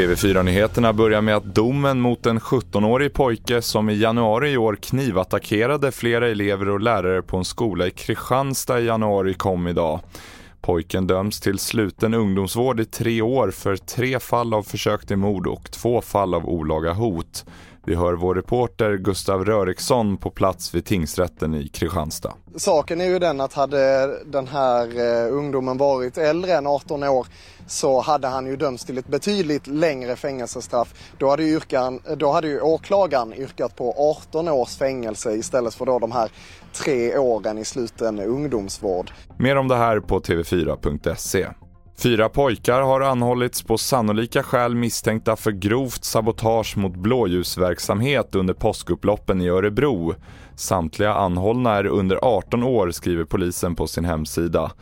TV4-nyheterna börjar med att domen mot en 17-årig pojke som i januari i år knivattackerade flera elever och lärare på en skola i Kristianstad i januari kom idag. Pojken döms till sluten ungdomsvård i tre år för tre fall av försök till mord och två fall av olaga hot. Vi hör vår reporter Gustav Röriksson på plats vid tingsrätten i Kristianstad. Saken är ju den att hade den här eh, ungdomen varit äldre än 18 år så hade han ju dömts till ett betydligt längre fängelsestraff. Då hade ju, yrkan, då hade ju åklagaren yrkat på 18 års fängelse istället för då de här tre åren i sluten ungdomsvård. Mer om det här på tv4.se. Fyra pojkar har anhållits på sannolika skäl misstänkta för grovt sabotage mot blåljusverksamhet under påskupploppen i Örebro. Samtliga anhållna är under 18 år skriver polisen på sin hemsida.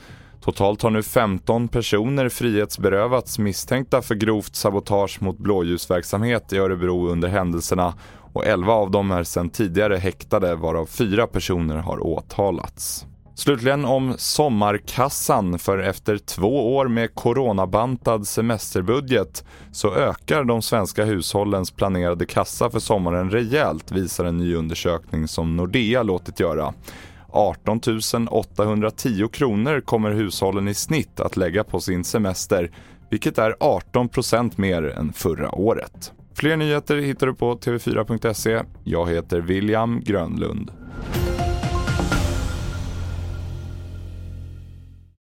Totalt har nu 15 personer frihetsberövats misstänkta för grovt sabotage mot blåljusverksamhet i Örebro under händelserna och 11 av dem är sedan tidigare häktade varav fyra personer har åtalats. Slutligen om sommarkassan, för efter två år med coronabantad semesterbudget så ökar de svenska hushållens planerade kassa för sommaren rejält visar en ny undersökning som Nordea låtit göra. 18 810 kronor kommer hushållen i snitt att lägga på sin semester, vilket är 18% mer än förra året. Fler nyheter hittar du på tv4.se. Jag heter William Grönlund.